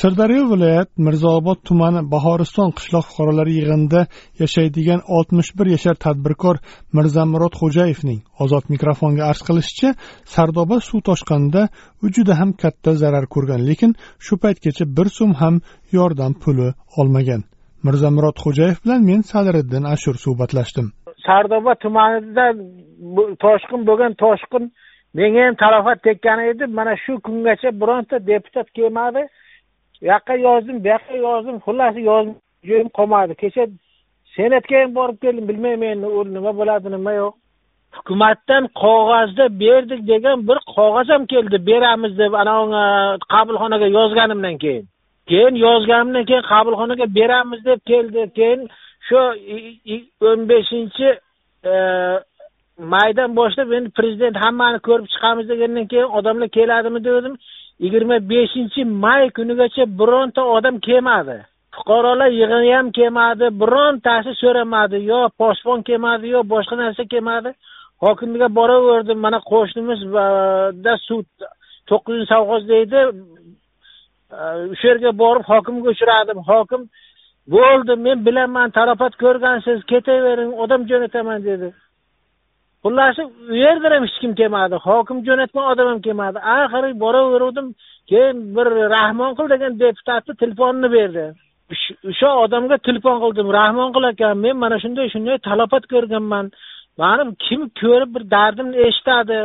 Sirdaryo viloyat mirzaobod tumani bahoriston qishloq fuqarolari yig'inida yashaydigan oltmish bir yashar tadbirkor mirzamurod xo'jayevning ozod mikrofonga arz qilishicha sardoba suv toshqinida u juda ham katta zarar ko'rgan lekin shu paytgacha bir so'm ham yordam puli olmagan. Mirzamurod xo'jayev bilan men sadiriddin ashur suhbatlashdim. Sardoba tumanida toshqin bo'lgan toshqin menga ham talofat tekkan edi. Mana shu kungacha bironta deputat kelmadi. U yoqqa yozdim bu yoqqa yozdim xullas yozdim joyim qolmadi. Kecha senatga ham borib keldim bilmayman endi u nima bo'ladi nima yo'q. Hukumatdan qog'ozda berdik degan bir qog'oz ham keldi beramiz deb anavi qabulxonaga yozganimdan keyin. Keyin yozganimdan keyin qabulxonaga beramiz deb keldi. Keyin shu o'n beshinchi e, maydan boshlab endi prezident hammani ko'rib chiqamiz degandan keyin odamlar keladimi degandim yigirma beshinchi may kunigacha bironta odam kelmadi. Fuqarolar yig'ini ham kelmadi birontasi so'ramadi. Yo posbon kelmadi yo boshqa narsa kelmadi. Hokimga boraverdim mana qo'shnimizda suv to'qqiz yuz deydi. O'sha yerga borib hokimga uchradim. Hokim bo'ldi men bilaman talafot ko'rgansiz ketavering odam jo'nataman dedi. Xullas u yerdan ham hech kim kelmadi hokim jo'natgan odam ham kelmadi. Oxiri boraverdim keyin bir rahmonqul degan deputatni telefonini berdi. O'sha odamga telefon qildim rahmon qil akam men mana shunday shunday talafot ko'rganman. Mani kim ko'rib bir dardimni eshitadi.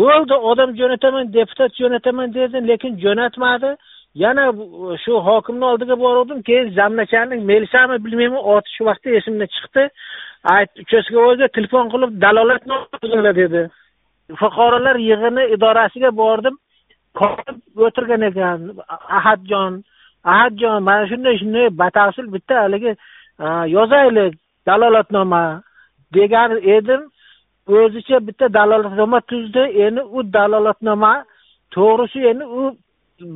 Bo'ldi odam jo'nataman deputat jo'nataman dedi lekin jo'natmadi. Yana shu hokimni oldiga boruvdim keyin zamnachalik melisami bilmayman oti shu vaqtda esimdan chiqdi. Uchastkavoyga telefon qilib dalolatnoma dedi. Fuqarolar yig'ini idorasiga bordim o'tirgan ekan. Ahadjon ahadjon mana shunday shunday batafsil bitta haligi e, yozaylik dalolatnoma degan edim. O'zicha bitta dalolatnoma tuzdi. Endi u dalolatnoma to'g'risi endi u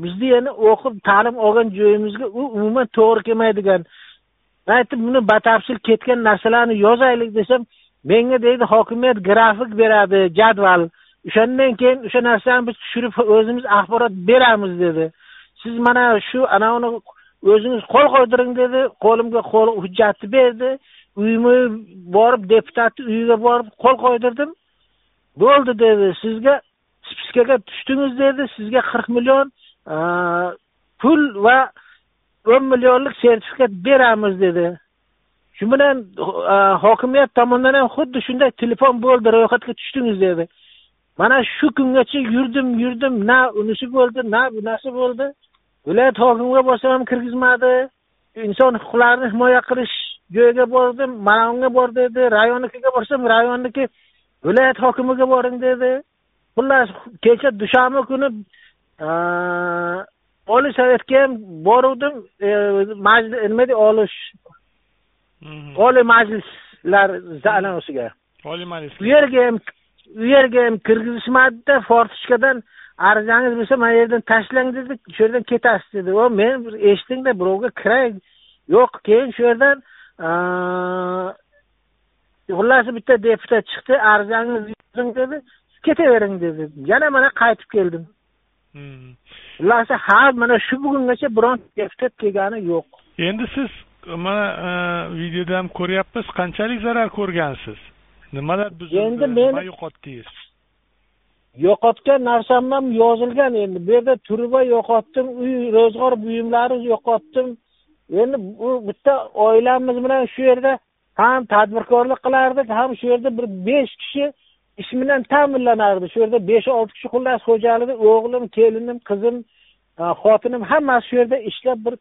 bizni endi o'qib ta'lim olgan joyimizga u umuman to'g'ri kelmaydigan man aytdim buni batafsil ketgan narsalarni yozaylik desam menga deydi hokimiyat grafik beradi jadval. O'shandan keyin o'sha narsani biz tushirib o'zimiz axborot beramiz dedi. Siz mana shu anavini o'zingiz qo'l qo'ydiring dedi. Qo'limga qo'l hujjatni berdi. Uyma borib deputatni uyiga borib qo'l qo'ydirdim. Bo'ldi dedi. Sizga spiskaga tushdingiz dedi. Sizga qirq million pul va o'n millionlik sertifikat beramiz dedi. Shu bilan e, hokimiyat tomonidan ham xuddi shunday telefon bo'ldi ro'yxatga tushdingiz dedi. Mana shu kungacha yurdim yurdim. Na unisi bo'ldi na bunasi bo'ldi. Viloyat hokimiga borsam ham kirgizmadi. Inson huquqlarini himoya qilish joyiga bordim mana unga bor dedi. Rayonnikiga borsam rayonniki viloyat hokimiga boring dedi. Xullas kecha dushanba kuni e, oliy sovetga ham boruvdim e, nima deydi olish. Mhm. oliy majlislar anavisiga oliy majlis. U yerga ham u yerga ham kirgizishmadida fortichkadan arizangiz bo'lsa mana yerdan tashlang dedi shu yerdan ketasiz dedi. O men eshitingda birovga kiray yo'q keyin shu yerdan xullas bitta deputat chiqdi arizangizni yozing dedi. Ketavering dedi. Yana mana qaytib keldim xullas ha mana shu bugungacha bironta deputat kelgani yo'q. Endi siz mana e, videoda ham ko'ryapmiz qanchalik zarar ko'rgansiz? Nimalar buzildi endi men yo'qotdingiz? Yo'qotgan narsam ham yozilgan endi. Bu yerda turba yo'qotdim uy ro'zg'or buyumlari yo'qotdim. Endi bu bitta oilamiz bilan shu yerda ham tadbirkorlik qilardik ham shu yerda bir besh kishi ish bilan ta'minlanardi. Shu yerda besh olti kishi xullas xo'jalig'i o'g'lim kelinim qizim e, xotinim hammasi shu yerda ishlab bir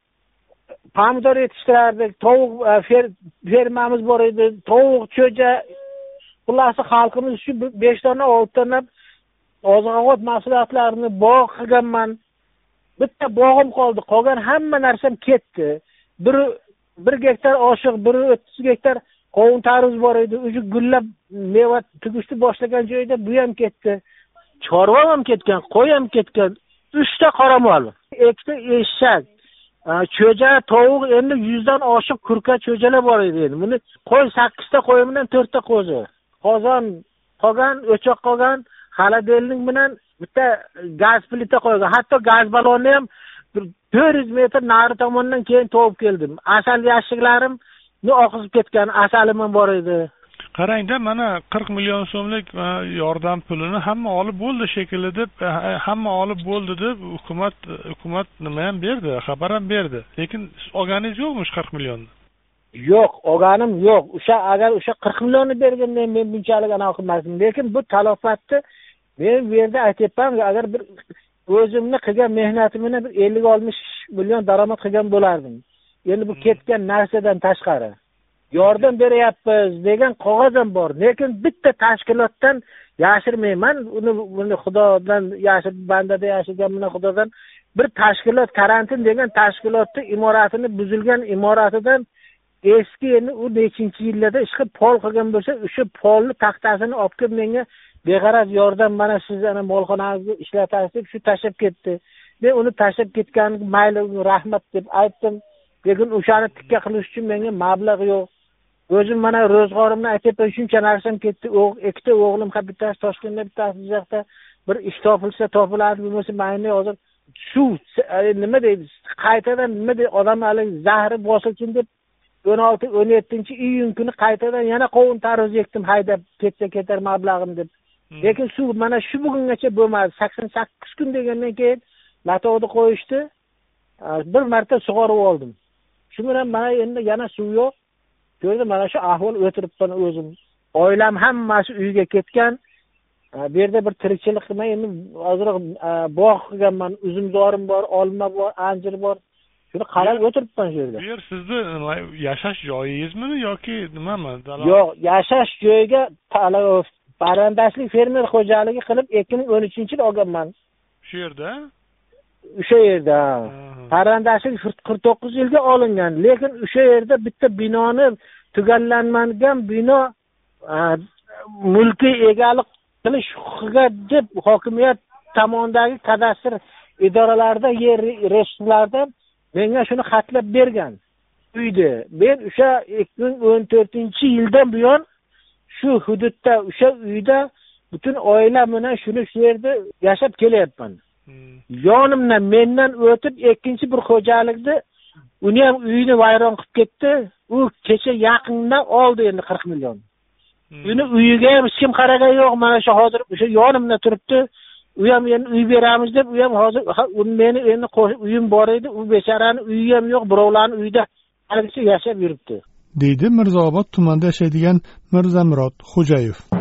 pomidor yetishtirardik. Tovuq e, fermamiz bor edi. Tovuq cho'ja xullas xalqimiz shu besh dona olti dona oziq ovqat mahsulotlarini bog' qilganman. Bitta bog'im qoldi. Qolgan hamma narsam ketdi. Bir bir gektar oshiq bir o'ttiz gektar qovun tarvuz bor edi уже gullab meva tugishni boshlagan joyda bu ham ketdi chorva ham ketgan qo'y ham ketgan uchta qoramol ikkita eshak cho'ja tovuq endi yuzdan oshiq kurka cho'jalar bor edi endi. Buni qo'y sakkizta qo'y bilan to'rtta qo'zi. Qozon qolgan o'choq qolgan xolodilnik bilan bitta gaz plita qo'ygan. Hatto gaz ballonni ham to'rt yuz metr nari tomondan keyin tovib keldim. Asal yashiklarim oqizib ketgan asalim ham bor edi. Qarangda mana qirq million so'mlik yordam pulini hamma olib bo'ldi shekilli deb e, e, hamma olib bo'ldi deb hukumat hukumat nima ham berdi xabar ham berdi. Lekin olganingiz yo'qmi shu qirq millionni? Yo'q olganim yo'q. O'sha agar o'sha qirq millionni berganda men bunchalik anaqa qilmasdim. Lekin bu talofatni men bu yerda aytyapman agar bir o'zimni qilgan mehnatim bilan bir ellik oltmish million daromad qilgan bo'lardim endi bu ketgan narsadan tashqari. Yordam beryapmiz degan qog'oz ham bor. Lekin bitta tashkilotdan yashirmayman. Uni buni xudodan yashir bandada yashagan bilan xudodan bir tashkilot karantin degan tashkilotni imoratini buzilgan imoratidan eski endi u nechinchi yillarda ishqilib pol qilgan bo'lsa o'sha polni taxtasini olib kelib menga beg'araz yordam mana siz ana molxonangizni ishlatasiz deb shu tashlab ketdi. Men uni tashlab ketgani mayli rahmat deb aytdim lekin o'shani tikka qilish uchun menga mablag' yo'q. O'zim mana ro'zg'orimni aytyapman shuncha narsam ketdi ikkita o'g'lim bittasi toshkentda bittasi jizzaxda bir ish topilsa topiladi bo'lmasa mayli hozir shu e, nima deydi qaytadan nima deydi odam haligi zahri bosilsin deb o'n olti o'n yettinchi iyun kuni qaytadan yana qovun tarvuz ekdim haydab ketsa ketar mablag'im deb. Hmm. lekin suv mana shu bugungacha bo'lmadi sakson sakkiz kun degandan keyin latovni qo'yishdi. Bir marta sug'orib oldim shu bilan mana endi yana suv yo'q. Yerda mana shu ahvol o'tiribman o'zim. Oilam hammasi uyga ketgan. Bu yerda bir tirikchilik qilmay endi ozroq bog' qilganman. Uzumzorim bor olma bor anjir bor. Shuni qarab o'tiribman shu yerda bu yer sizni yashash joyingizmi yoki nimami? Yo'q yashash joyiga parrandashlik fermer xo'jaligi qilib ikki ming o'n uchinchi yil olganman. Shu yerda o'sha yerda. Parrandashlik qirq to'qqiz yilga olingan. Lekin o'sha yerda bitta binoni tugallanmagan bino mulkiy egalik qilish huquqiga deb hokimiyat tomonidagi kadastr idoralarida yer reyestrlardan menga shuni xatlab bergan. Uyni men o'sha ikki ming o'n to'rtinchi yildan buyon shu hududda o'sha uyda butun oilam bilan shuni shu yerda yashab kelyapman. Yonimdan mendan o'tib ikkinchi bir xo'jalikni uni ham uyini vayron qilib ketdi. U kecha yaqinda oldi endi qirq million. Hmm. uni uyiga ham hech kim qaragan yo'q. Mana shu hozir o'sha yonimda turibdi. U ham endi uy beramiz deb u ham hozir meni endi uyim bor edi. U bechorani uyi ham yo'q birovlarni uyida haligacha yashab yuribdi. Deydi mirzaobod tumanida yashaydigan mirzamurod xo'jayev